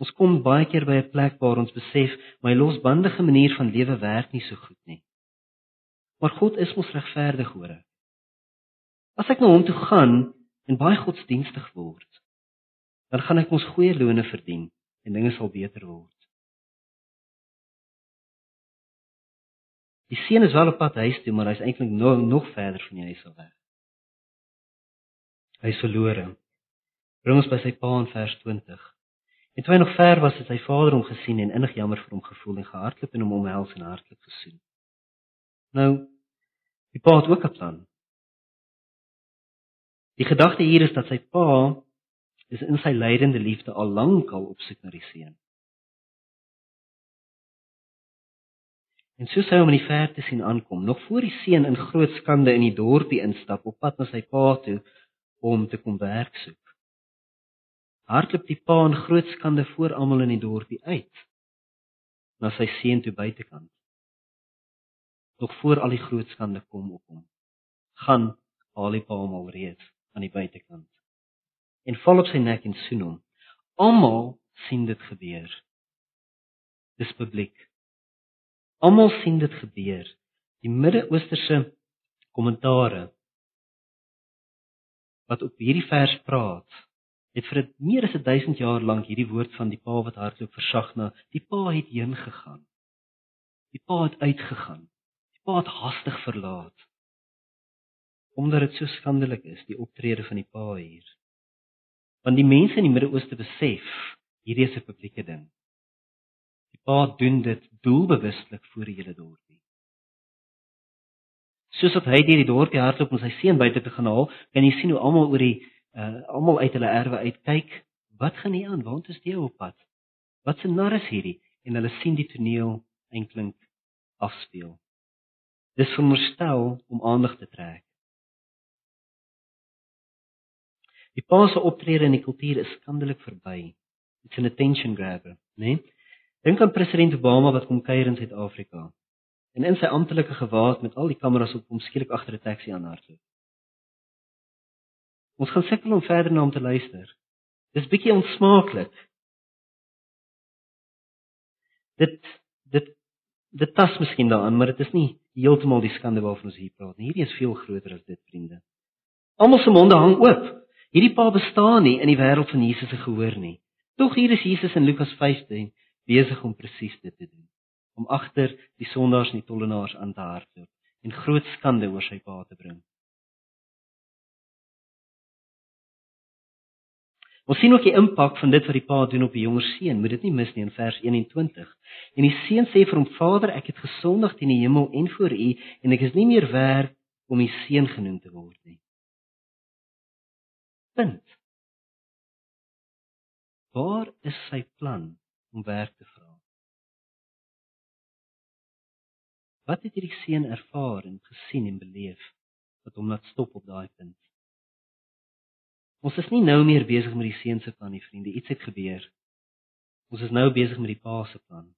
Ons kom baie keer by 'n plek waar ons besef my losbandige manier van lewe werk nie so goed nie. Maar God is mos regverdig hoor. As ek na hom toe gaan en baie godsdienstig word, dan gaan ek ons goeie loone verdien en dinge sal beter word. Die seun is wel op pad huis toe, maar hy's eintlik nog nog verder van die huis af weg. Hy's verlore. Bring ons by sy pa in vers 20. En toe hy nog ver was, het sy vader hom gesien en innig jammer vir hom gevoel en gehardloop en hom omhels en hartlik gesoen. Nou, die pa het ook 'n plan. Die gedagte hier is dat sy pa is in sy lydende liefde al lank al op soek na die seun. En soos hy hom in die verte sien aankom, nog voor die seun in groot skande in die dorpie instap op pad na sy pa toe om te kom werk soek. Hardloop die pa in groot skande voor almal in die dorpie uit na sy seun toe buitekant. Nog voor al die groot skande kom op hom, gaan haal die pa hom al reeds aan die buitekant en val op sy nek en soen hom. Almal sien dit gebeur. Dis publiek. Almal sien dit gebeur. Die Midde-Oosterse kommentare wat op hierdie vers praat, het vir meer as 1000 jaar lank hierdie woord van die pa wat hardloop versag na die pa het heen gegaan. Die pa het uitgegaan. Die pa het hastig verlaat omdat dit so skandelik is die optrede van die pa hier. Want die mense in die Midde-Ooste besef hierdie is 'n publieke ding. Die pa doen dit doelbewuslik voor die hele dorpie. Soos wat hy deur die dorpie hardloop om sy seun buite te gaan haal, kan jy sien hoe almal oor die uh almal uit hulle erwe uitkyk. Wat gaan hier aan? Waar is die op pad? Wat 'n nar is hierdie? En hulle sien die toneel eintlik afspeel. Dis veronderstel om aandag te trek. Die pa se optrede in die kultuur is skandelik verby. It's an attention grabber, né? Nee? Dink aan president Obama wat kom kuier in Suid-Afrika. En in sy amptelike gewaad met al die kameras op hom skielik agter 'n taxi aanhardloop. Ons gaan sukkel om verder na hom te luister. Dis bietjie onsmaaklik. Dit dit dit tas miskien daaraan, maar dit is nie heeltemal die skande waarvan ons hier praat nie. Hierdie is veel groter as dit, vriende. Almal se monde hang oop. Hierdie pa bestaan nie in die wêreld van Jesus se gehoor nie. Tog hier is Jesus in Lukas 15 besig om presies dit te doen. Om agter die sondaars en die tollenaars aan te hardloop en groot skande oor sy pa te bring. Ons sien ook die impak van dit wat die pa doen op die jonger seun. Moet dit nie mis nie in vers 21. En die seun sê vir hom: "Vader, ek het gesondig teen die hemel en voor U en ek is nie meer werd om U seun genoem te word nie." Punt. Waar is sy plan om werk te vra? Wat het hierdie seun ervaar en gesien en beleef wat hom laat stop op daai punt? Ons is nie nou meer besig met die seun se plan nie, vriende. Iets het gebeur. Ons is nou besig met die pa se plan.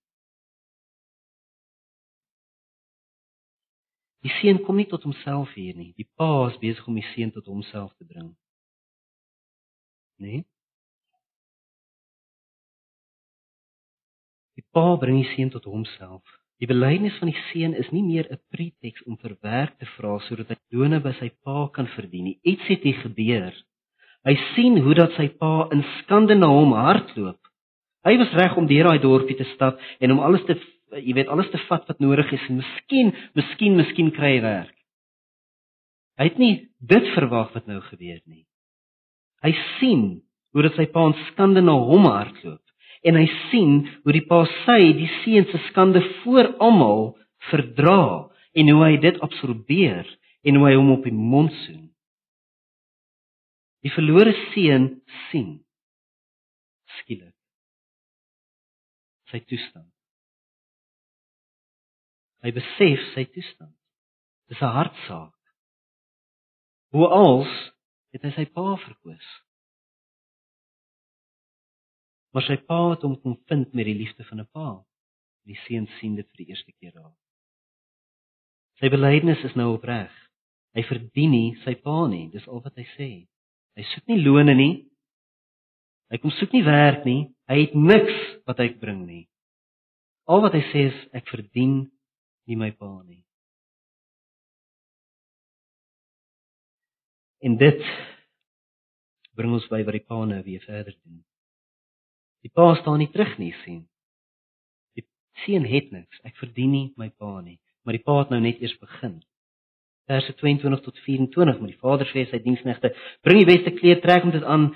Die seun kom nie tot homself hier nie. Die pa is besig om die seun tot homself te bring nê? Nee? Die pa bring die seun tot homself. Die belydenis van die seun is nie meer 'n preteks om vir werk te vra sodat hy lone by sy pa kan verdien nie. Iets het hier gebeur. Hy sien hoe dat sy pa in skande na hom hardloop. Hy was reg om deur daai dorpie te stap en om alles te jy weet alles te vat wat nodig is en miskien, miskien, miskien kry hy werk. Hy het nie dit verwag wat nou gebeur nie. Hy sien hoe dit sy pa se skande na hom hardloop en hy sien hoe die pa sy die seun se skande voor almal verdra en hoe hy dit absorbeer en hoe hy hom op die mond soen. Die verlore seun sien skielik sy toestand. Hy besef sy toestand. Dis 'n hartsaak. Hoe als het hy sy pa verkoos. Maar sy pa het hom kom vind met die liefde van 'n pa. Die seun sien dit vir die eerste keer daar. Sy belydenis is nou opreg. Hy verdien nie sy pa nie, dis al wat hy sê. Hy soek nie lone nie. Hy kom soek nie werk nie. Hy het niks wat hy bring nie. Al wat hy sê is ek verdien nie my pa nie. En dit bring ons by wat die pa nou weer verder doen. Die pa staan nie terug nie sien. Die seun het niks. Ek verdien nie my pa nie, maar die pa het nou net eers begin. Verse 22 tot 24 met die vader sê sy diensknegte: "Bring die beste kleed, trek hom dit aan,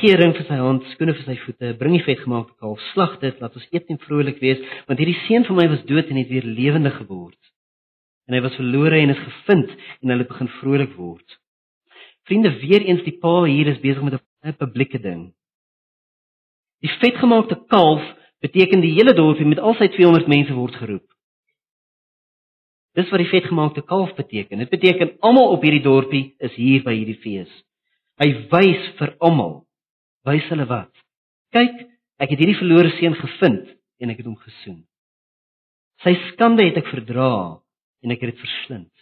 gee ring vir sy hand, skoene vir sy voete, bring die vetgemaakte kalf, slag dit, laat ons eet en vrolik wees, want hierdie seun van my was dood en het weer lewendig geword." En hy was verlore en is gevind en hulle begin vrolik word. Vriende, weer eens die pa hier is besig met 'n publieke ding. Die vetgemaakte kalf beteken die hele dorpie met al sy 200 mense word geroep. Dis wat die vetgemaakte kalf beteken. Dit beteken almal op hierdie dorpie is hier by hierdie fees. Hy wys vir almal. Wys hulle wat? Kyk, ek het hierdie verlore seun gevind en ek het hom gesoen. Sy skande het ek verdra en ek het dit verslind.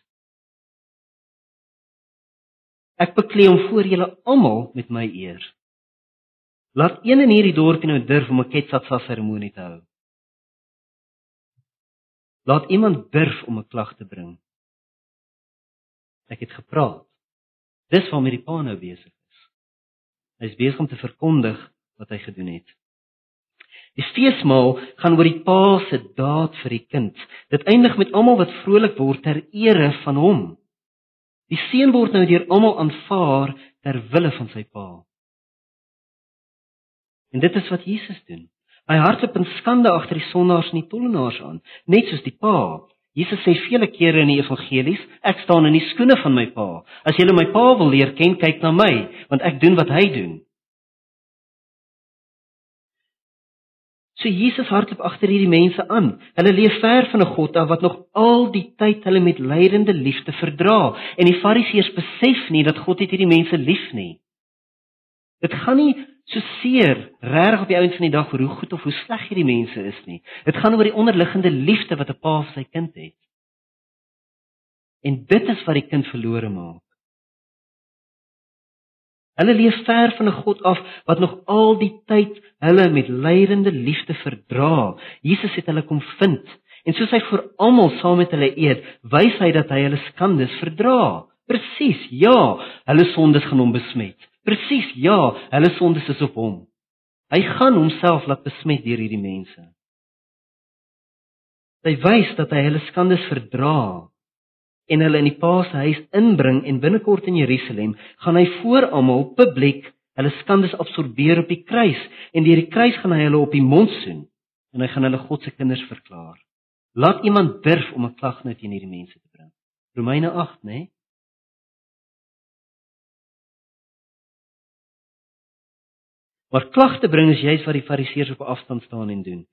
Ek beklee hom voor julle almal met my eer. Laat een in hierdie dorpie nou durf om 'n ketsatsa seremonie te hou. Laat iemand durf om 'n klag te bring. Ek het gepraat. Dis waarmee die pa nou besig is. Hy is besig om te verkondig wat hy gedoen het. Die feesmaal gaan oor die pa se daad vir die kind. Dit eindig met almal wat vrolik word ter ere van hom. Die seun word nou deur almal aanvaar ter wille van sy pa. En dit is wat Jesus doen. Hy hardloop in skande agter die sondaars en die tollenaars aan, net soos die Pa. Jesus sê vele kere in die evangelies, ek staan in die skoene van my Pa. As jy my Pa wil leer ken, kyk na my, want ek doen wat hy doen. So Jesus hardloop agter hierdie mense aan. Hulle leef ver van 'n God af wat nog al die tyd hulle met lydende liefde verdra. En die Fariseërs besef nie dat God hierdie mense lief nie. Dit gaan nie so seer reg op die ouens van die dag oor hoe goed of hoe sleg hierdie mense is nie. Dit gaan oor die onderliggende liefde wat 'n pa vir sy kind het. En dit is wat die kind verlore maak. Hulle leef ver van 'n God af wat nog al die tyd hulle met lydende liefde verdra. Jesus het hulle kom vind en soos hy vir almal saam met hulle eet, wys hy dat hy hulle skandes verdra. Presies, ja, hulle sondes gaan hom besmet. Presies, ja, hulle sondes is op hom. Hy gaan homself laat besmet deur hierdie mense. Hy wys dat hy hulle skandes verdra en hulle in die Pa se huis inbring en binnekort in Jerusalem gaan hy voor almal publiek hulle skandes absorbeer op die kruis en deur die kruis gaan hy hulle op die mond soen en hy gaan hulle God se kinders verklaar. Laat iemand durf om 'n klag nou teen hierdie mense te bring. Romeine 8, né? Nee? Maar klagte bring is juist wat die fariseërs op afstand staan en doen.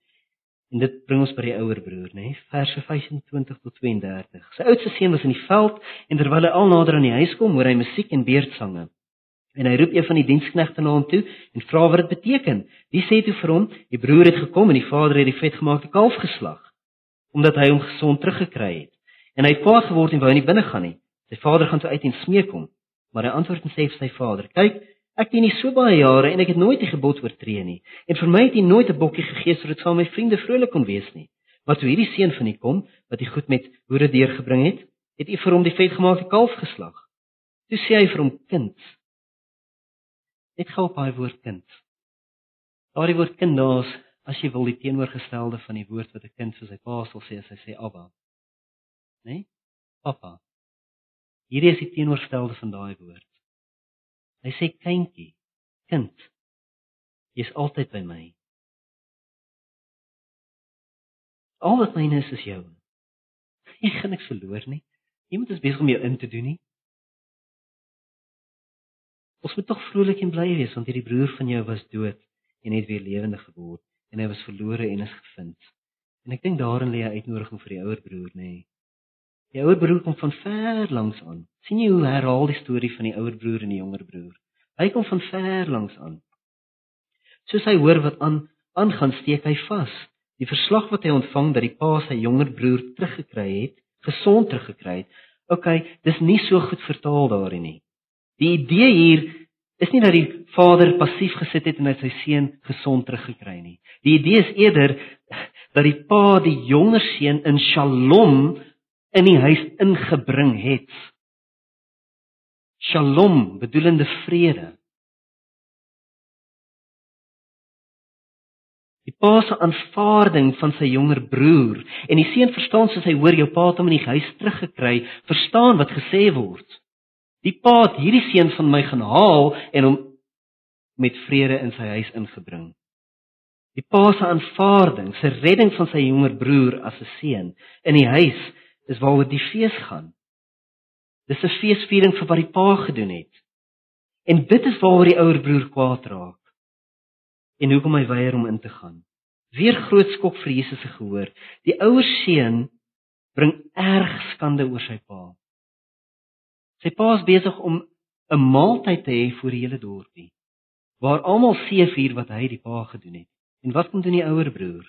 En dit bring ons by die ouer broer, nê? Verse 25 tot 32. Sy oudste seun was in die veld en terwyl hy al nader aan die huis kom, hoor hy musiek en beerdsange. En hy roep een van die diensknegte na hom toe en vra wat dit beteken. Die sê toe vir hom: "Die broer het gekom en die vader het die vetgemaakte kalf geslag, omdat hy hom gesond teruggekry het." En hy het kwaad geword en wou nie binne gaan nie. Sy vader gaan toe uit en smeek hom, maar hy antwoord en sê vir sy vader: "Kyk, Ek dien nie so baie jare en ek het nooit die gebod oortree nie. En vir my het hy nooit 'n bokkie gegee sodat saam my vriende vrolik kon wees nie. Maar toe hierdie seun van u kom wat hy goed met hoere deurgebring het, het u vir hom die vetgemaakte kalf geslag. Toe sê hy vir hom kind. Net gou op daai woord kind. Daardie woord kind daar's as jy wil die teenoorgestelde van die woord wat 'n kind vir sy pa sal sê as hy sê Abba. Né? Nee? Papa. Hierdie is die teenoorgestelde van daai woord. Hy sê kindjie, kind, jy's altyd by my. Al wat myne is is jou. Jy gaan niks verloor nie. Iemand is besig om jou in te doen nie. Ons moet tog vrolik en bly wees want hierdie broer van jou was dood en het weer lewendig geword en hy was verlore en is gevind. En ek dink daarin lê 'n uitnodiging vir die ouer broer, nê. Nee. Die ouer broer kom van ver langs aan. sien jy hoe herhaal die storie van die ouer broer en die jonger broer? Hy kom van ver langs aan. Soos hy hoor wat aan aangaan, steek hy vas. Die verslag wat hy ontvang dat die pa sy jonger broer teruggekry het, gesond teruggekry het. OK, dis nie so goed vertaal daarin nie. Die idee hier is nie dat die vader passief gesit het en hy sy seun gesond teruggekry nie. Die idee is eerder dat die pa die jonger seun in Shalom in die huis ingebring het. Shalom, bedoelende vrede. Die pa se aanvaarding van sy jonger broer en die seun verstaan soos hy hoor jou pa het hom in die huis teruggekry, verstaan wat gesê word. Die pa het hierdie seun van my gaan haal en hom met vrede in sy huis ingebring. Die pa se aanvaarding, sy redding van sy jonger broer as 'n seun in die huis is waaroor die fees gaan. Dis 'n feesviering vir wat die pa gedoen het. En dit is waaroor die ouer broer kwaad raak en hoekom hy weier om in te gaan. Weer groot skok vir Jesus se gehoor. Die ouer seun bring erg skande oor sy pa. Sy pa is besig om 'n maaltyd te hê vir die hele dorpie waar almal seevier wat hy die pa gedoen het. En wat kom doen die ouer broer?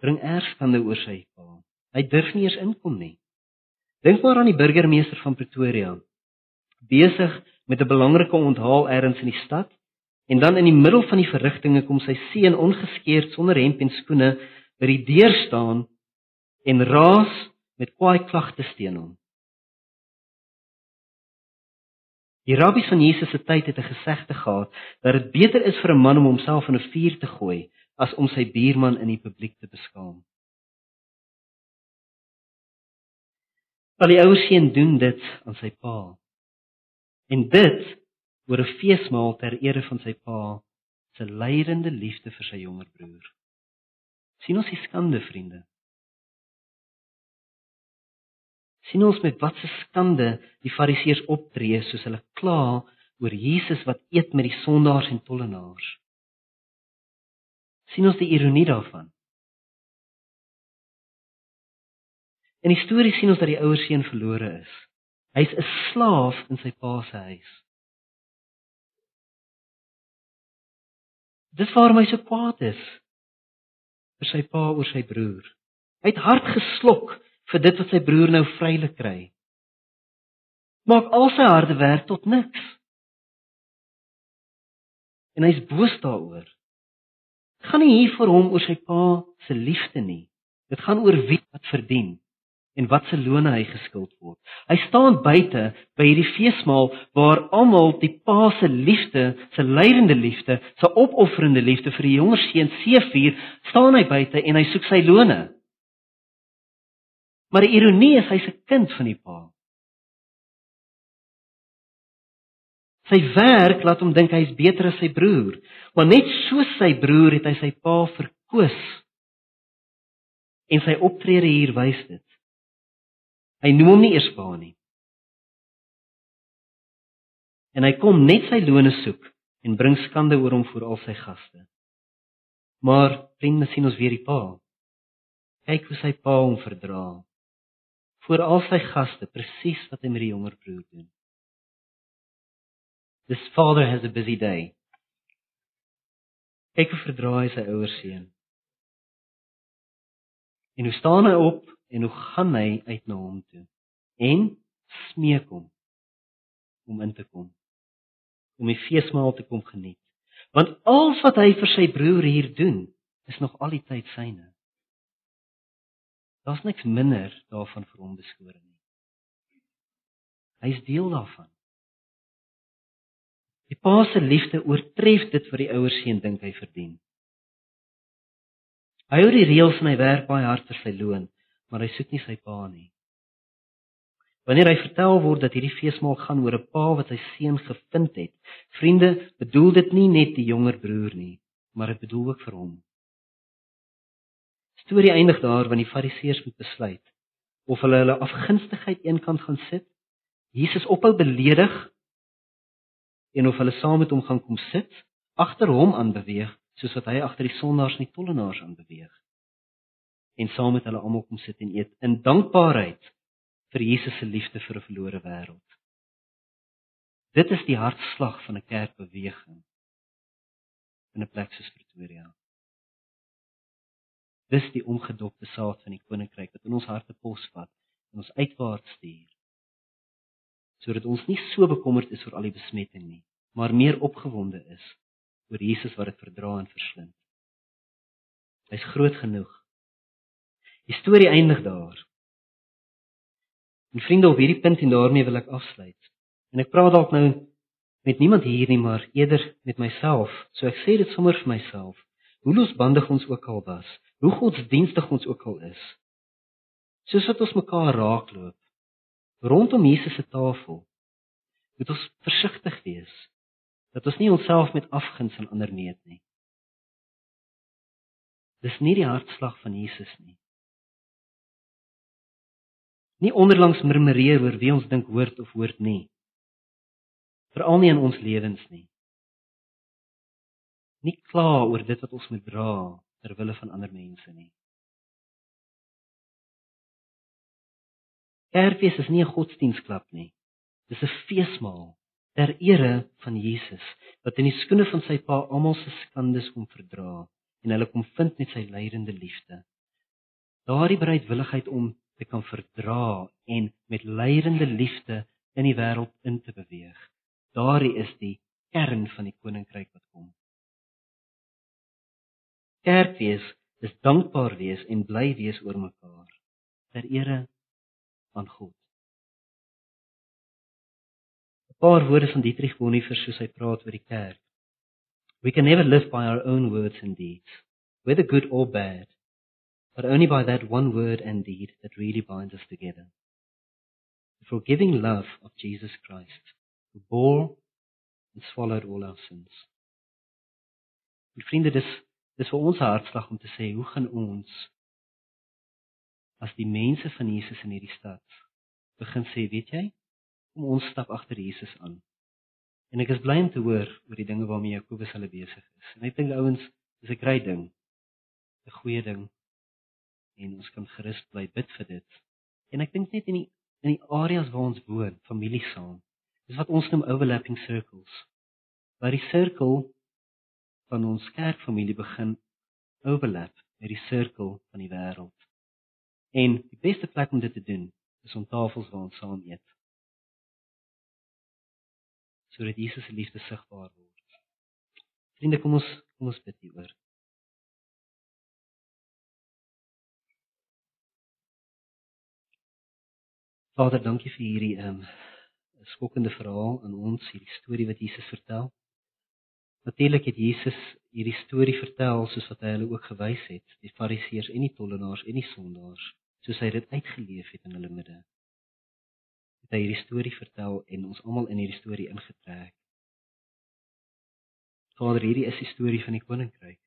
Bring erg skande oor sy pa. Hy durf nie eens inkom nie. Dink maar aan die burgemeester van Pretoria besig met 'n belangrike onthaal ergens in die stad En dan in die middel van die verrigtinge kom sy seun ongeskeerd sonder hemp en skoene by die deur staan en raas met kwaai klagte teen hom. Die rabbies van Jesus se tyd het 'n gesegde gehad dat dit beter is vir 'n man om homself in 'n vuur te gooi as om sy buurman in die publiek te beskaam. Maar die ou seun doen dit aan sy pa. En dit oor 'n feesmaal ter ere van sy pa se lydende liefde vir sy jonger broer. sien ons die skande, vriende? sien ons met watse skande die fariseërs optree soos hulle kla oor Jesus wat eet met die sondaars en tollenaars. sien ons die ironie daarvan? In die storie sien ons dat die ouer seun verlore is. Hy's 'n slaaf in sy pa se huis. Dis waarom hy so kwaad is vir sy pa oor sy broer. Hy het hard geslok vir dit wat sy broer nou vrylik kry. Maak al sy harde werk tot niks. En hy's boos daaroor. Dit gaan nie hier vir hom oor sy pa se liefde nie. Dit gaan oor wie wat verdien en wat se lone hy geskuld word. Hy staan buite by hierdie feesmaal waar almal die Pa se liefde, se lydende liefde, se opofferende liefde vir die jonger seun seevier, staan hy buite en hy soek sy lone. Maar die ironie is hy's 'n kind van die Pa. Sy werk laat hom dink hy's beter as sy broer, maar net soos sy broer het hy sy pa verkoos. En sy optrede hier wys dit. Hy noem hom nie eers pa nie. En hy kom net sy loone soek en bring skande oor hom voor al sy gaste. Maar vriende sien ons weer die pa. Kyk hoe sy pa hom verdra. Voor al sy gaste presies wat hy met die jonger broer doen. This father has a busy day. Kyk hoe verdra hy sy ouer seun. En hoe staan hy op en hoe gaan hy uit na hom toe? En smeek hom om in te kom. Om die feesmaal te kom geniet. Want alles wat hy vir sy broer hier doen is nog al die tyd syne. Daar's niks minder daarvan vir hom beskore nie. Hy's deel daarvan. Die pa se liefde oortref dit wat die ouers seun dink hy verdien. Hy hou die reëls en hy werk baie hard vir sy loon maar hy soek nie sy pa nie. Wanneer hy vertel word dat hierdie feesmaal gaan oor 'n pa wat sy seun gevind het, vriende, bedoel dit nie net die jonger broer nie, maar dit bedoel ook vir hom. Storie eindig daar wanneer die fariseërs moet besluit of hulle hulle afgunstigheid eenkant gaan sit, Jesus ophou beledig en of hulle saam met hom gaan kom sit, agter hom aan beweeg soos wat hy agter die sondaars en die tollenaars aan beweeg en saam met hulle almal kom sit en eet in dankbaarheid vir Jesus se liefde vir 'n verlore wêreld. Dit is die hartslag van 'n kerkbeweging in 'n plek soos Pretoria. Dis die omgedopte saad van die koninkryk wat in ons harte posvat en ons uitwaarts stuur. Sodat ons nie so bekommerd is oor al die besmetting nie, maar meer opgewonde is oor Jesus wat dit verdra en verslind. Hy's groot genoeg Die storie eindig daar. En vriende, op hierdie punt en daarmee wil ek afsluit. En ek praat dalk nou met niemand hier nie, maar eerder met myself. So ek sê dit sommer vir myself. hoe losbandig ons ook al was, hoe godsdienstig ons ook al is. Soos wat ons mekaar raakloop rondom Jesus se tafel, moet ons versigtig wees dat ons nie onsself met afguns aan ander meet nie. Dis nie die hartslag van Jesus nie. Nie onderlangs murmureer oor wie ons dink hoort of hoort nie. Veral nie in ons lewens nie. Nie kla oor dit wat ons moet dra ter wille van ander mense nie. Kerkfees is nie 'n godsdienstklub nie. Dis 'n feesmaal ter ere van Jesus wat in die skoene van sy pa almal se skandes kom verdra en hulle kom vind met sy lydende liefde. Daardie bereidwilligheid om te kan verdra en met lydende liefde in die wêreld in te beweeg. Daardie is die kern van die koninkryk wat kom. Kerkwees is dankbaar wees en bly wees oor mekaar ter ere van God paar woorde van Dietrich Bonhoeffer soos hy praat oor die kerk. We can never live by our own words and deeds, whether good or bad, but only by that one word and deed that really binds us together. The forgiving love of Jesus Christ, who bore and swallowed all our sins. En vriende, dis dis vir ons hartslag om te sê, hoe gaan ons as die mense van Jesus in hierdie stad begin sê, weet jy? kom ons stap agter Jesus aan. En ek is bly om te hoor oor die dinge waarmee Jakobus hulle besig is. En ek dink ouens, dis 'n groot ding. 'n Goeie ding. En ons kan gerus bly bid vir dit. En ek dink net in die in die areas waar ons woon, familie saam. Dis wat ons noem overlapping circles. Waar die sirkel van ons kerkfamilie begin overlap met die sirkel van die wêreld. En die beste plek om dit te doen is om tafels waar ons saam eet sodat Jesus se liefde sigbaar word. Vriende, kom ons kom ons bid hieroor. Vader, dankie vir hierdie ehm um, skokkende verhaal aan ons, hierdie storie wat Jesus vertel. Natuurlik het Jesus hierdie storie vertel soos wat hy hulle ook gewys het, die Fariseërs en die tollenaars en die sondaars, soos hy dit uitgeleef het in hulle midde het hy hierdie storie vertel en ons almal in hierdie storie ingetrek. Vader, hierdie is die storie van die koninkryk.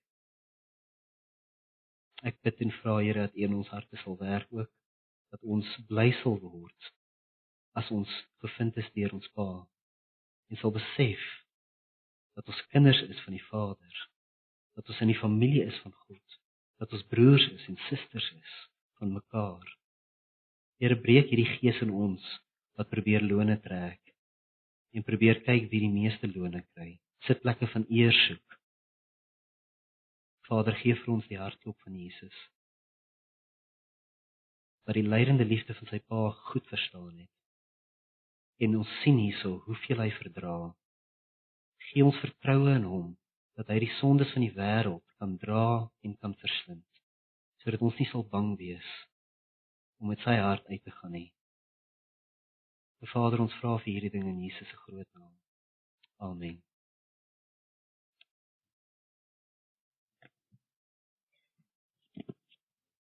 Ek bid en vra Here dat U in ons harte sal werk ook dat ons bly sal word as ons gevind is deur ons Pa en sal besef dat ons kinders is van die Vader, dat ons in die familie is van God, dat ons broers is en susters is van mekaar. Here breek hierdie gees in ons wat probeer lone trek en probeer kyk wie die meeste lone kry. Sitplekke van eer soek. Vader gee vir ons die hartklop van Jesus. Wat die lydende liefde van sy Pa goed verstaan het. En ons sien hierso hoeveel hy verdra. Gee ons vertroue in hom dat hy die sondes van die wêreld kan dra en kan verslind. Sodat ons nie sal bang wees om met sy hart uit te gaan nie. Vader, ons vra vir hierdie dinge in Jesus se groot naam. Amen.